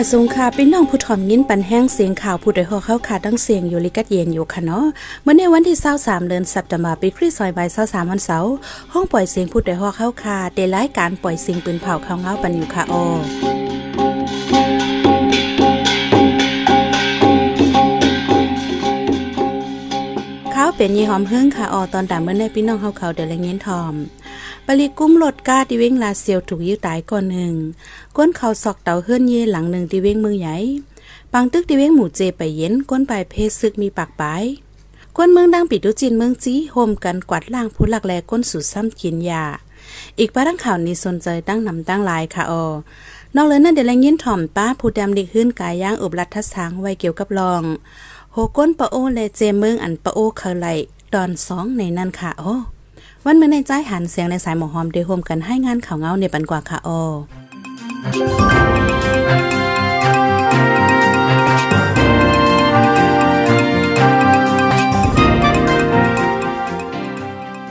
มาสูงค่ะพี่น้องผู้ถ่อมยินปันแห้งเสียงข่าวผู้ใดหอเข้าขาดังเสียงอยู่ลิกัดเย็นอยู่ค่ะเนาะเมื่อในวันที่23เดือนสัปดาห์ปีคริสต์ศักราช23วันเสาร์ห้องปล่อยเสียงผู้ใดหอเข้าขาได้รายการปล่อยเสียงปืนเผาเข้าเงาปันอยู่ค่ะอข้าวเป็นยี่หอมเฮิงค่ะออตอนดาเมื่อในพี่น้องเฮาเขาเดลเงี้ยทอม ปลีกุ้มรถกาที่เว้งลาเซียวถูกยื้อตายก่อนหนึ่งก้นเขาซอกเต่าเฮือนเย่หลังหนึ่งที่เว้งเมืองใหญ่ปังตึกที่เว้งหมู่เจไปเย็นก้นปลายเพศซึกมีปากปายก้นเมืองดังปิดดุจินเมืองจีโฮมกันกวาดล่างผู้หลักแลก้นสู่ซ้ำกินยาอีกป้าดังข่าวนี้สนใจตั้งนำตั้งลายค่ะออนอกเลยนั่นเดี๋ยวแรงยินถ่อมป้าผู้ดำดิขึ้นกายย่างอุบลัดทัศางไว้เกี่ยวกับลองโหก้นปะโอเลเจเมืองอันปะโอเคยไหลตอนสองในนั่นค่ะโอ้ วันเมื่อในใจหันเสียงในสายหมอหอมเดโฮมกันให้งานข่าวเงาในปันกว่าค่ะอ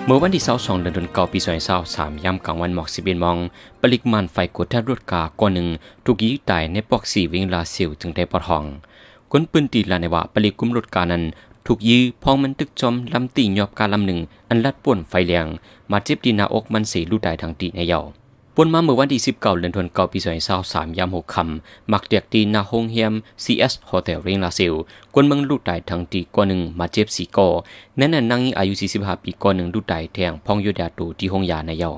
เมื่อวันที่22เดือนเก่าปี2023ยามกลางวันหมอก11มองปริมาณไฟกดแทบรถกาก่อนหนึ่งถูกยิงตายในปอกสีวิงลาเซียวจึงได้ปอดห้องคนปืนตีลาในว่าปริกุมรถกานั้น ถูกยื้อพองมันตึกจอมลำตีหยอบกาลำหนึ่ง อันลัดป่วนไฟเลียงมาเจ็บดีนาอกมันเสีลูดได้ทางตีในเยาปวนมาเมื่อวันที่สิบเก้าเดือนธันวาคมปีสองพันสามยามหกคำมักเดียกตีนาฮงเฮียม CS Hotel เทลเริงลาเซลกวนเมืองลูดได้ทางตีกว่าหนึ่งมาเจ็บสี่กอนั่นน่ะนั่งอายุสี่สิบห้าปีกว่าหนึ่งลูดได้แทงพองโยดาตูที่ห้องยาในเยา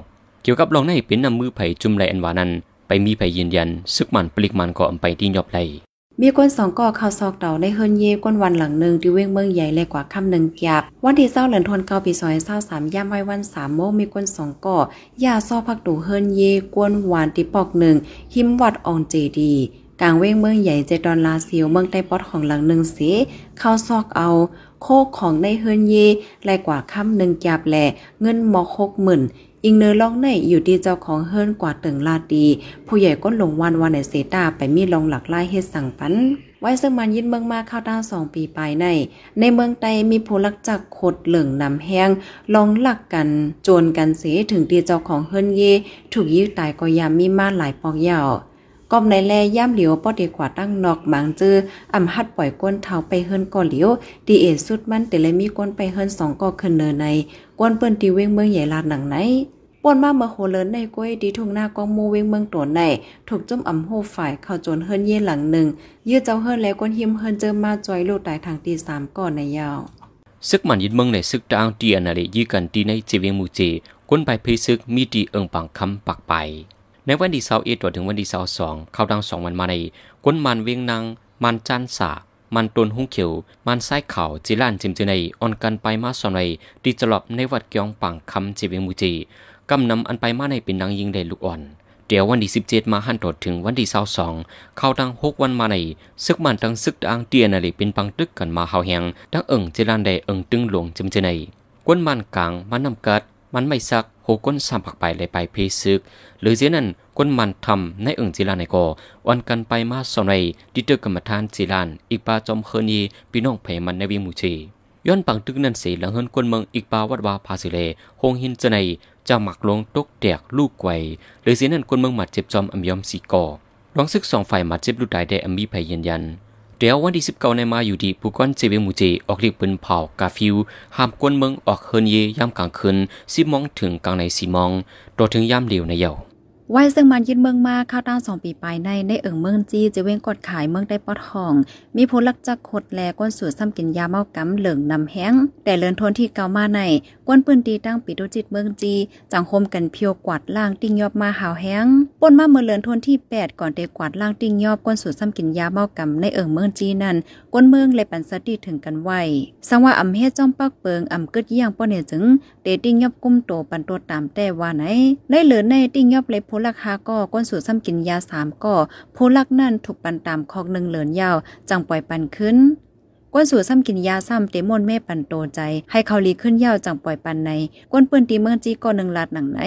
เกี่ยวกับลองในเป็นนำมือไผ่จุ่มไหลอันวานั้น ไปมีไผ่ยืนยัน ซึกมันปลิกมันก็อำไปที่ยอบไหล มีคนสองก่อข่าวซอกเต่าในเฮิรนเย่ก้นวันหลังหนึ่งที่เว้งเมืองใหญ่เลยกว่าคำหนึ่งกยบวันที่เศร้าเหลือนทนเก้าปีซอยเศร้าสามย่ำไว้วันสามโมมีคนสองก่อยาซอพักดูเฮิรนเย่กวนวานติปอกหนึ่งหิมวัดอองเจดีกลางเว้งเมืองใหญ่เจดอนลาซิวเมืองใต้ปอดของหลังหนึ่งเสเข้าซอกเอา โคกของในเฮิรนเย่แลกว่าคำหนึ่งกยบแหล่เงินหมอกหกหมื่น อิงเนอลองในอยู่ที่เจ้าของเฮิรนกว่าตึงลาดี ผู้ใหญ่ก้นลงวันวันในเซตาไปมีลองหลักไล่เฮ็ดสั่งปัน ไว้ซึ่งมันยินเมืองมาเข้าด้านสองปีปลายใน ในเมืองไตมีผู้ลักจักขดเหลืองนำแห้งลองหลักกันโจนกันเสียถึงตีเจ้าของเฮิรนเย ถูกยื้อตายก็ยามมีมาหลายปอกยาวกอมในแลย่ามเหลียวปอดีกว่าตั้งนอกหมางจื้ออำหัดปล่อยก้นเท้าไปเฮิรนก่อเหลียวดีเอสุดมันแต่เลยมีก้นไปเฮิรนสองก่อขึ้นเนอใน ก้นเปิ้นตีเว้งเมืองใหญ่ลาดหนังไหนป่นมาเมื่อโหเลินในก้วยดีทุ่งหน้ากองมูเว้งเมืองตัวในถูกจุ่มอ่ำโหฝ่ายเข้าจนเฮิรนเย่หลังหนึ่ง ยืดเจ้าเฮิรนแล้วก้นหิมเฮิรนเจอมาจอยลูกตายทางตีสามก่อนในยาวซึกมันยินเมืองในซึกดางตีอันอะไรยืกันตีในเจเวงมูเจก้นไปเพซึกมีตีเอิงปังคำปักไป ในวันที่เสาร์เอ็ดถึงวันที่เสาร์สองเข้าดังสองวันมาในก้นมันเวียงนางมันจันสา มันตนหุ้งเขียวมันไส้เข่าจิลานจิมจีในอ่อนกันไปมาสอนในดีจลอบในวัดเกียงปังคำเจเวงมูเจกำนำอันไปมาในเป็นนางยิงได้ลูกอ่อน เดี๋ยววันที่สิบเจ็ดมาหันตดถึงวันที่เสาสองเข้าดังหกวันมาในซึกมันทั้งซึกดังเตียนอะไรเป็นปังตึกกันมาเฮาแหงดังเอิงเจรันได้เอิงตึงหลวงจำเจในก้นมันกลางมันนำกัดมันไม่ซัก หก้นสามผักไปเลยไปเพซึก หรือเจนั้นก้นมันทำในเอิงจิลานในกอวันกันไปมาสอนในดิเตอร์กรรมฐานจิลาน อีกปาจอมเคนีพี่น้องเพมันในวิมูชีย้อนปังตึกนั่นสีหลังเฮินคนเมืองอีกปาวัดวาพาสิเลหงหินจะในจะหมักลงตกแตกลูกไกวหรือเสียนั่นคนเมืองหมัดเจ็บจอมอัมยอมสีกอร้องซึกสองฝ่ายหมัดเจ็บลูกตายได้อมีภัยยืนยัน เดี๋ยววันที่สิบเก้าในมาอยู่ดีผู้ก้อนเจเวมูเจออกเรียกปืนเผากาฟิวห้ามกวนเมืองออกเฮินเยย่ำกลางคืนสิมองถึงกลางในสีมองตัวถึงย่ำเหลียวในเยา ไว้ซึ่งมันยึดเมืองมาข้าวต้าสองปีไปในในเอิงเมืองจีจะเว้งกดขายเมืองได้ปอดห้อง มีผู้ลักจักขดแลก้นสูตรซ้ำกินยาเมากำเหลืองนำแห้ง แต่เลินทนที่เก่ามาในก้นปืนตีตั้งปิดจิตเมืองจีจังคมกันเพียวกวาดล่างติ้งยอบมาหาวแห้งปนมาเมื่อเลินทนที่แปดก่อนเดกวาดล่างติ้งยอบก้นสูตรซ้ำกินยาเมากำในเอิงเมืองจีนั่นก้นเมืองเลยปันสติถึงกันไวสังว่าอำเฮ็ดจ้องปักเปิงอำกึดเยี่ยงป้อเนี่ยจึงเดติ้งยอบกุ้มโตปันตัวตามแต่ว่าไหนในเหลือในติ้งยอบเลยพลักหาก็ก้นสูตรซ้ำกินยาสามก่อผู้ลักนั่นถูกปันตามคอกหนึ่งเหลือนยาว จังปล่อยปันขึ้นก้นสูตรซ้ำกินยาซ้ำเตมอนแม่ปันโตใจ ให้เขาลีขึ้นยาวจังปล่อยปันในก้นปืนตีเมืองจีก่อหนึ่งลาดหนังไหน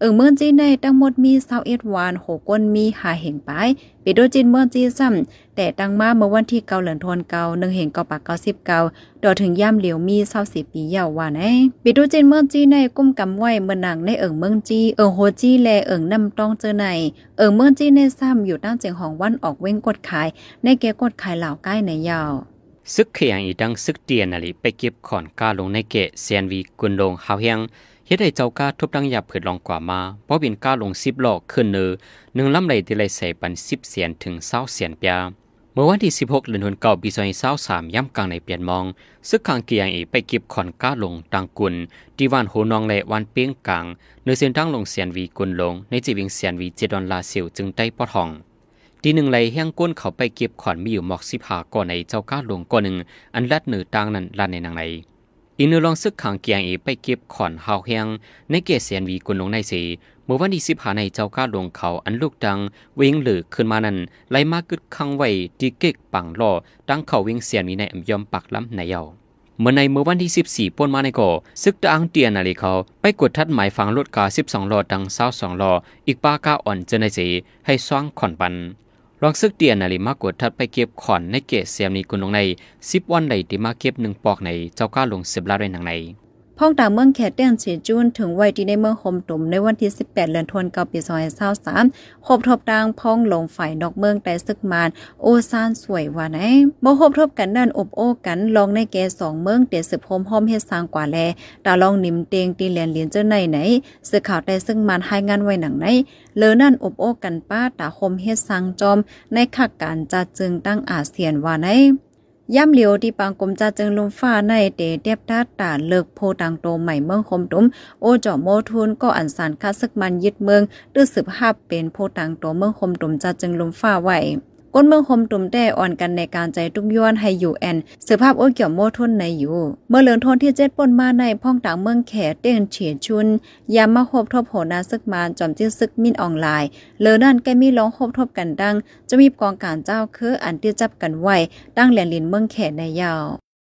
เอิงเมืองจีนในทั้งหมดมี21วานหก้นมีหาเหงปายปิโดจินเมืองจีซ้ำแต่ตั้งมาเมื่อวันที่เกาเหลือนทนเกาหนึ่งเหงเกาปากเกาสิบเกาดอถึงย่ำเหลียวมีเศร้าสิบปียาวว่าไหนปิโดจินเมืองจีในกุ้มกำไว้เมื่อนังในเอิงเมืองจีเอิงโฮจีแลเอิงนำตองเจอในเอิงเมืองจีในซ้ำอยู่ตั้งเจียงของวันออกเว้งกดขาย ในแกกดขายเหล่าใกล้ในยาวซึกเขียงอีดังซึกเตียนนาลีไปเก็บขอนกาลงในเกะเซียนวีกุนลงเฮาเฮียง เฮ็ดให้เจ้ากาทุบดังหยาบเผิดลองกว่ามาเพราะเป็นกาลงสิบหลอกขึ้นเนอหนึ่งลำไหลที่ไหลใส่ปันสิบเสียนถึงเศร้าเสียนเปียเมื่อวันที่ 16เดือนธันวาคมปี2023ย่ำกลางในเปลี่ยนมอง ซึกขางเกียงอีไปเก็บขอนก้าลงตังกุลที่วันโหนองและวันเปียงกลางเนื้อเส้นทางลงเสียนวีกุลลง ในจีวิงเสียนวีเจดอนลาเซียวจึงได้ปอทองทีหนึ่งไหลแห้งก้นเขาไปเก็บขอนมีอยู่หมอกสิบหาก่อนในเจ้าก้าลงก่อนหนึ่งอันลัดเหนือต่างนั้นลัดในนางไหน อีกเนื้อลองซึกขางเกียงอีไปเก็บขอนหาวแห้งในเกศเสียนวีกุลลงในสีเมื่อวันที่สิบหาในเจ้าก้าลวงเขาอันลูกดังเวงหลือขึ้นมานั้นไหลมากึดคังไว้ที่เก็กปังล่อดังเขาเวงเสียนมีในอำยอมปักล้ำในเยาเมื่อในเมื่อวันที่ 14ป่นมาในก่อซึกตะอังเตียนนาลีเขา ไปกดทัดหมายฟังรถกา 12ล้อดัง22ล้ออีกป้าก้าอ่อนเจนในสีให้สว่างขอนปัน ลองซึกเตียนนาลิมากดทัดไปเก็บขอนในเกศเสียมนีกุนลงในสิบวันใดที่มาเก็บหนึ่งปอกในเจ้าก้าลง10ลาเรนหนังใน พ่องต่างเมืองแขกเตี้ยนเสียจูนถึงไว้ที่ในเมืองโฮมตุ่มในวันที่ 18เดือนธันวาคมปี2023ครบทบดังพ้องลงฝ่ายนอกเมืองแต่ซึกมาน โอซานสวยว่าไหนบ่ครบทบกันนั่นอบโอ้กันลองในแกสองเมืองเตสืบโฮมหอมเฮ็ดสร้างกว่าแลตาลองนิ่มเตงตีเลียนเลียนเจ้าไหนไหนสื่อข่าวแต่ซึ่งมานให้งานไว้หนังไหนเลอนั่นอบโอ้กันป้าตาคมเฮ็ดสร้างจอมในขักการจัดจึงตั้งอาเซียนว่าไหน ย่ำเหลียวที่ปางกลมจาจึงลมฟ้าในเตเตียบทัดตาเลิกโพตังโตใหม่เมืองคมตุ้มโอจอโมทุนก็อันสารคาสึกมันยึดเมืองตื้อสืบภาพเป็นโพตังโตเมืองคมตุ้มจาจึงลมฟ้าไหว ก้นเมืองคมตุ่มแด้อ่อนกันในการใจทุกย้อนให้อยู่แอนสืบภาพโอ้เกี่ยวโมทุนในอยู่ เมื่อเหลือนทนที่เจ็ดป่นมาในพ่องต่างเมืองแขเต้นเฉียชุน ยามมาคบทบโหนาซึกมานจอมจิ้ซึกมินออนไลน์เลอนั่นแกมีร้องคบทบกันดัง จะมีกองการเจ้าคืออันที่จับกันไว้ตั้งแหลนลินเมืองแขในยาว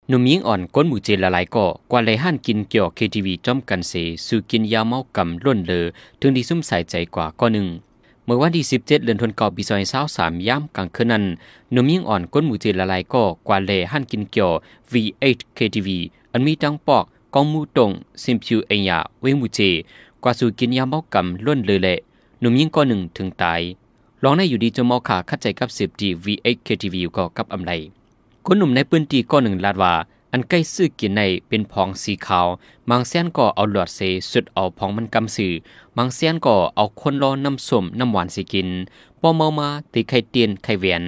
หนุ่มยิงอ่อนก้นหมูเจละลายก็กว่าเลยหันกินเกี่ยวเคทีวีจอมกันเสสู่กินยาเมากำล้นเลอถึงที่ซุ่มใส่ใจกว่าก็หนึ่ง เมื่อวันที่ 17 เดือนธันวาคมปี2023ย่ำกลางคืนนั้นหนุ่มยิ่งอ่อนก้นหมูเจละลายก็กว่าเลยหันกินเกี่ยว V8 KTV อันมีดังปอกกองมูตงซิมพิวเอียเวงมูเจ กว่าสู่กินยาเมากำล้นเลยแหละหนุ่มยิ่งก็หนึ่งถึงตายลองในอยู่ดีจนมอขาคัดใจกับสิบดี V8 KTV ก็กับอำไลคนหนุ่มในปืนตีก็หนึ่งลาดว่า อันใกล้ซื้อกินในเป็นพองสีขาวบางเสียนก็เอาหลอดเซสุดเอาพองมันกำสื่อบางเสียนก็เอาคนรอน้ำส้มน้ำหวานสิกินปอเมามาตีไข่เตียนไข่เวียน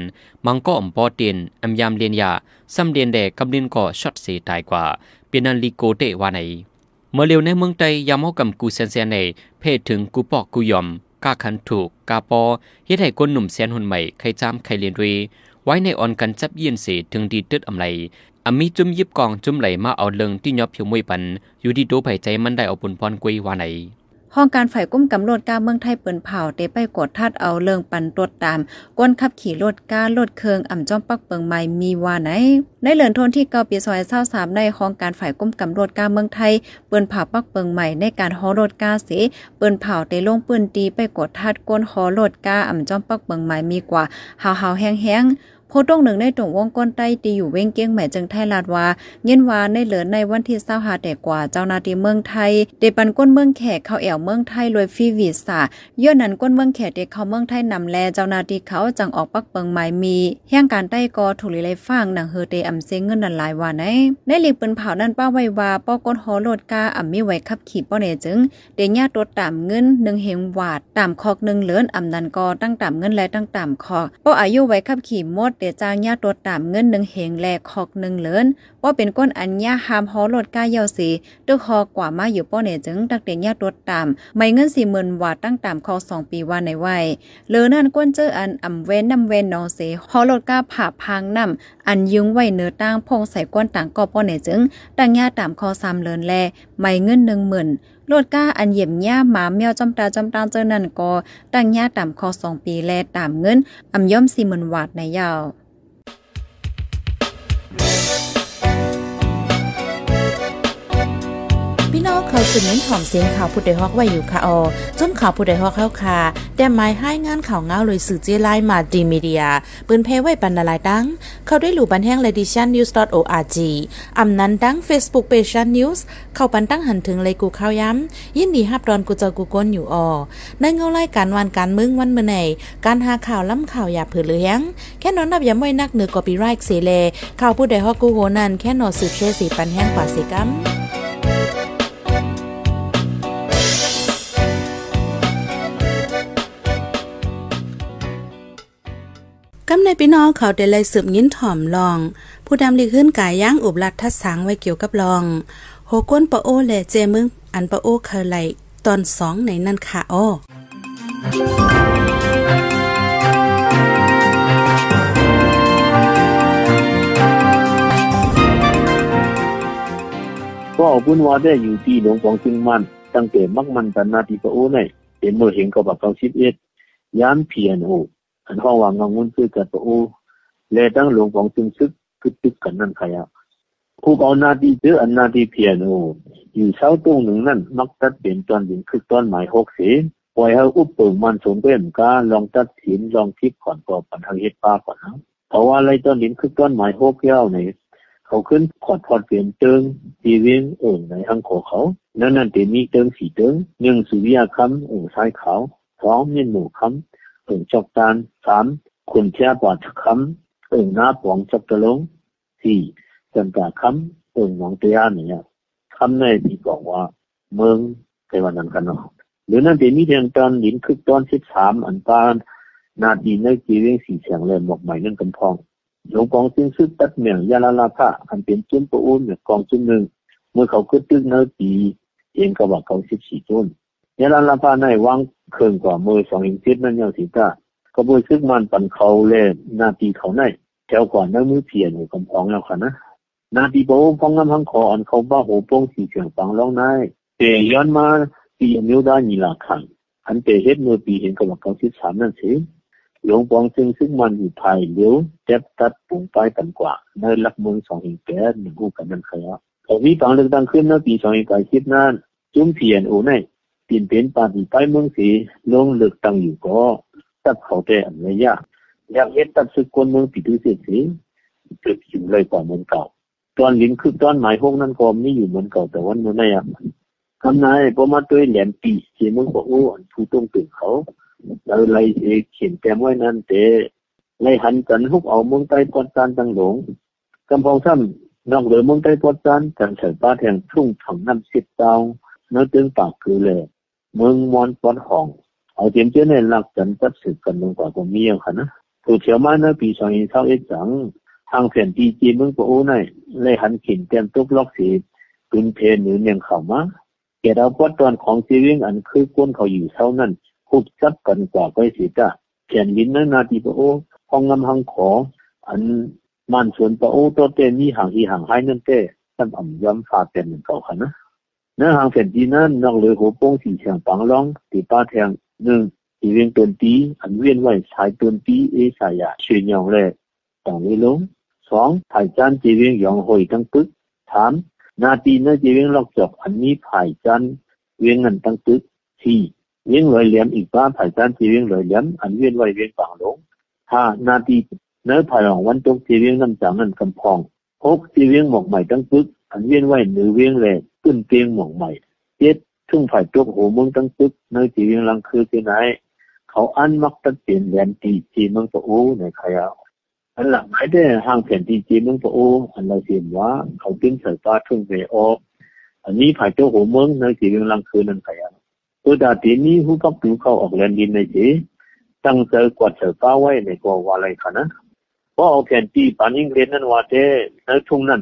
บางก็อมปอเตียนอำยามเลียนยาซ้ำเลียนแดกำเลียนก็ช็อตเสตายกว่า เป็นนันลีโกเตว่าไหนเมื่อเร็วในเมืองไทยยามเฮากำกูเซนเซนในเพศถึงกูปอกกูยอมกาคันถูกกาปอเฮ็ดให้คนหนุ่มแสนหุ่นใหม่ใครจามใครเรียนรีไว้ในอ่อนกันจับเยียนเสถึงดีตึดอำไล อามีจุ่มยิบกองจุ่มไหลมาเอาเลิงที่ยอบผิวมวยปัน อยู่ที่ดไผ่ใจมันได้เอาปุนพรกุยวาไหนห้องการฝ่ายกุ้มกำรถกาเมืองไทยเปิ้นเผาเตไปกดทัดเอาเรื่องปันตรวจตามก้นขับขี่รถการถเคืองอ่ำจ้อมปักเปิงใหม่มีว่าไหน ในเหลือนทนที่เกาปีซอยเศร้าสามในห้องการฝ่ายกุ้มกำรถกาเมืองไทยเปิ้นเผาปักเปิงใหม่ในการฮอรถกาเสเปิ้นเผาเตลงปืนตีไปกดทัดก้นฮอรถกาอ่ำจ้อมปักเปิงใหม่มีกว่าหาวหาวแห้งๆ โพตรงหนึ่งในตรงวงก้นใต้ตีอยู่เว้งเกี้ยงใหม่จึงไทยลาดว่าเงินวาในเหลือในวันที่เศร้าหาแต่กว่าเจ้านาทีเมืองไทยเดปันก้นเมืองแขกเข้าแอวเมืองไทยรวยฟรีวีซ่าย้อนนั้นก้นเมืองแขกเด็กเขาเมืองไทยนำแลเจ้านาทีเขาจังออกปักเปิงหมายมีแห่งการใต้กอถูกลีไลฟังหนังเฮอเตอำเซงเงินนันหลายว่าไหนในหลีกปืนเผานั้นป้าไว้ว่าป้อก้นหอโลดกาอ่ำมีไว้ขับขี่ป้อเนจึงเดญญาตัวตามเงินหนึ่งเฮงวาดตามคอกหนึ่งเหลือนอ่ำนันกอตั้งตามเงินและตั้งตามคอกป้ออายุไว้ขับขี่หมดเดจางญาตัวตามเงินหนึ่งเฮงแลคอกหนึ่งเลือนว่าเป็นก้นอัญญาหามหอโลดกาเยาสีตึกคอกว่ามาอยู่ป้อเนจึงตักเดญญาตัวตามไม่เงินสี่หมื่นวาตั้งตามคอสองปีว่าในไว้เลือนั่นก้นเจออันอ่ำเว้นนำเว้นนองเสหอโลดกาผ่าพังนำอันยึงไว้เนื้อตั้งพงใส่ก้นต่างกอป้อเนจึงตั้งญาตามคอสามเลินแลไม่เงินหนึ่งหมื่น โลดก้าอันเยี่ยมย่าหมาแมวจำตาจำตาเจอนั่นก็ตั้งย่าต่ำคอสองปีแลตามเงินอำย่อมสี่หมื่นวัตในยาว เพี่น้องเขาสืบเน้นหอมเสียงข่าวผู้ใดฮอกไว้อยู่ค่ะออจนข่าวผู้ใดฮอกเข้าค่ะแต่หมายให้งานข่าวเงาเลยสื่อเจไลมาดีมีเดียปืนเพไว้ปันนาลายดัง เขาได้หลู่บันแห้ง l e d i t i o n news org อำนั้นดัง Facebook page news เข้าปันตั้งหันถึงเลยกูข้าวย้ำ ยินดีฮับดอนกูเจอกูก้นอยู่ออในเงาไล่การวันการมึงวันเมื่อไหนการหาข่าวล้ำข่าวอย่าเผือเลี้ยง แค่นอนนับย้ำไว้นักเหนือกอปีไรค์เสเลข่าวผู้ใดฮอกกูโหนันแค่นอสืบเชสีปันแห้งกว่าสิกัม กำในพี่น้องเขาได้เลยสืบยินถ่อมลอง ผู้ดำลีขึ้นกายย่างอุบลัดทัดสังไว้เกี่ยวกับลองโหก้นปะโอและเจมึงอันปะโอเคยไหลตอนสองในนั่นค่ะอ้อก็อบุญว่าได้อยู่ที่หลวงของจึงมัน ตั้งแต่มักมันตันนาทีปะโอในเป็นเมื่อเห็นกับบักเกาชิบเอ็ดย้านเพียนโอ อันห้องวางงงุนซื้อกับปะโอแลตั้งหลวงของจึงซึกกึดตึกกันนั่นขยะผู้เอาหน้าที่เจออันหน้าที่เพียนโออยู่เช้าตรงหนึ่งนั่นมักตัดเป็นตอนดินคือตอนหมายหกสีปล่อยให้อุปเปิงมันสมเป็นกาลองตัดสินลองคิดก่อนก่อปัญหาเหตุป้าก่อนนะเพราะว่าอะไรตอนดินคือต้นหมายหกเย้าในเขาขึ้นขอดพอดเปลี่ยนเติงตีเวียงเอ่งในอังโขเขา นั่นนั่นเตมีเติงสีเติงหนึ่งสุริยาคำเอ่งซ้ายขาวสองเมียนหมู่คำ เอิ่งจอกตาลสามคุณเชียปอดคำเอิ่งหน้าปองจับตะลงสี่จันตาคำเอิ่งหนองเตียเนี่ยคำในที่บอกว่า เมืองไต้หวันนั้นกันเนาะหรือนั่นเตมีเทียงตอนหินคือตอนสิบสามอันปานนาดีในจีเวียงสีเสียงเลยหมกใหม่นั่นกำพองหลวงกองซึ่งซึกตัดเมียงยาลาลาภะอันเป็นจุนปะอุ่นเนี่ยกองจุนหนึ่งเมื่อเขาขึ้นตึกเนื้อปีเองก็บอกเขาสิบสี่จุน ยาลาลาภะในวางเครื่องกว่ามือสองอิงเจ็ดนั่นยังสิตาก็บวยซึกมันปันเขาเล่นาตีเขาในแถวกว่านื้อมือเพียนอยู่กำพองแล้วค่ะนะนาตีโบพองน้ำพังคออันเขาบ้าโหป้งสีเสียงฟังร้องนายแต่ย้อนมาปีนิ้วด้านีลาขังอันเตเฮ็ดเมื่อปีเห็นก็บอกเขาสิบสามนั่นสิหลวงปองซึ่งซึ่งมันอยู่ภายเลี้ยวเจ็บตัดปุ่งไปกันกว่าในลักเมืองสองอิงแก่หนึ่งกูกันนั่นขยะพอมีปังเลือกตั้งขึ้นในปีสองอิงไก่คิดนั้นจุ้มเพียนโอใน ปีนเป็นปาฏิไปเมืองสีลงเลือกตั้งอยู่ก็ตัดเขาแต่อันระยะอยากเฮ็ดตัดสึกคนเมืองปีดูเสียสีเกิดอยู่เลยกว่าเมืองเก่า ตอนลิ้นคือตอนหมายพวกนั้นก็ไม่อยู่เหมือนเก่าแต่วันเมื่อไหร่ะคำนายพอมาด้วยแหลมปีเสียมึงบอกโอ้อันผู้ต้องตื่นเขาเราไล่เขียนแต้มไว้นั่นแต่ไล่หันกันฮุกเอาเมืองใต้ปอดจานตังหลงกำพองซ้ำนอกเหลือเมืองใต้ปอดจานกันเฉิป้าแทงทุ่งถังน้ำสิบดาวเนื้อตึงปากคือเลย เมืองมอนปอดห้องเอาเตรียมเจ้าในหลักกันตัดสืบกันลงกว่าก็มีอย่างค่ะนะถูกเฉียวมาในปีสองพันเท่าเอ็ดจังทางแผ่นดีจีเมืองปะโอ้ในไล่หันขียนแต้มตุกล็อกสีปืนเพนหรือเนียงเข่ามาแกเราปอดตอนของซีวิ่งอันคือก้นเขาอยู่เท่านั้นพูดจับกันกว่าก็สิจ้าเขียนลินนั้นนาทีปะโอห้องงำหังขอ อันมันสวนปะโอตัวเตนี่ห่างอีห่างให้นั่นเต้ตั้งอ่ำย้ำฟาเต็มเก่าค่ะนะเนื้อหางแผ่นดินนั้นนอกเลยหัวโป้งสีเฉียงปังร้องตีป้าแทงหนึ่งตีเวียงตนตีอันเวียนไว้สายตนตีเอสายาเชียงยองเลยต่างเก่ายจานจีเวียงยองหอยตั้งตึกสามนาทีเนื้อ จีเวียงลอกจอกอันนี้ถ่ายจานเวียงเงินตั้งตึกสี่เวียงลอยเหลี่ยมอีกบ้าภายจานจีเวียงลอยเหลี่ยมอันเวียนไว้เวียงปังหลงห้านาทีเนื้อภายหลังวันตกจีเวียงน้ำจางนั่นกำพองหกจีเวียงหมอกใหม่ตั้งปึกอันเวีย นไว้เหนือเวียงแหลขึ้นเตียงหมอกใหม่เจ็ดทุ่งฝ่ายตกหัวเมืองตั้งปึกเนื้อจีเวียงลังคือที่ไหน เขาอันมักตัดเปลี่ยนแหลมตีจีมืองปะโอ้ในขยะอันหลังไม่ได้ห่างแผ่นตีจีมืองปะโอ้อันเราเห็นว่า เขาเป็นสายฟ้าทุ่งไปออกอันนี้ฝ่ายตกหัวเมืองเนื้อจีเวียงลังคือนั่นขยะตัวดาตีนี้หูกับผิวเข้าออกแลนดินในเจตั้งเจอกวาดเสือป้าไว้ในกัว่าอะไรคะนะเพราะเอาแผนที่ปานิงเรียนนั้นว่าเต้ในทุ่งนั้น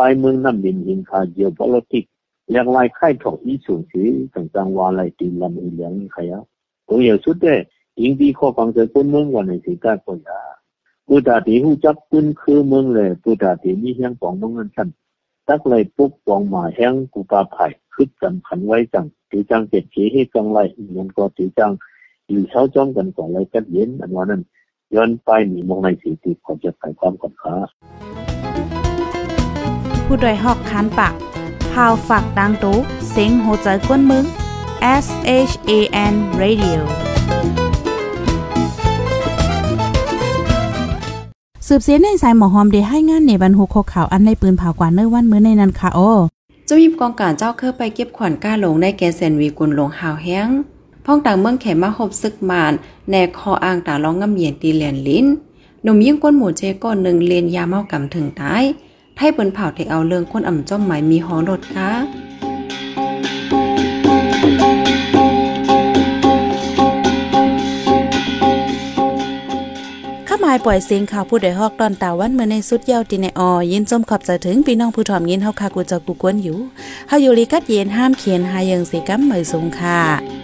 ไปเมืองน้ำบินหินคาเดียวบอลติกเลี้ยงไล่ไข่ถกอีสูงสีต่างจัๆวาไรตีลำอีเลี้ยงข่ะตัอยากสุดเด้ยิงดีข้อความจะอคนเมืองวันในสิงก้าคนยากูตาตีหูจับกุนคือเมืองเลยกูตาตีมีแห้งปองเมืองเงินฉันตักเลยปุ๊บปองหมาแห้งกูปลาไผ่คึดจำขันไว้จังตีจังเจ็ดขีให้จังไรเงินก็ตีจังอยู่เช้าจ้องกันก่อนไรกันเย็นอันวันนั้นย้อนไปหนีมองในสีติก่อจะไขความขอนค้า ผู้ดยหอกคันปากพาวฝากดังตู้เสียงโหใจกวนมึง S H A N Radio สืบเสียในสายหมอหอมเดให้งานในบรรหุโคข่าวอันในปืนเผากว่าเนื้อวันมื้อในนันค่ะโอ้เจ้ายิบกองการเจ้าเคยไปเก็บขวัญก้าหลงในแกเซนวีกุลหลงหาวแห้งพ้องต่างเมืองแขมาหบซึกมานแนคออ่างตาร้องงำเยียนตีเหลียนลิ้นหนุ่มยิ่งก้นหมูเจก้อนหนึ่งเลียนยาเมากำถึงตาย ไทยเปิ้นเผาเทเอาเรื่องก้นอ่ำจ้อมหมายมีหอรถค่ะข้ามายปล่อยเสียงข่าวผู้ใดฮอกตอนตาวันเมื่อในสุดเย้าตีในออยินจมขอบใจถึงพี่น้องผู้ถ่อมยินเฮาคากูจากูกวนอยู่เฮาอยู่ลีกัดเย็นห้ามเขียนหายังสีกัมเหมยสงค่ะ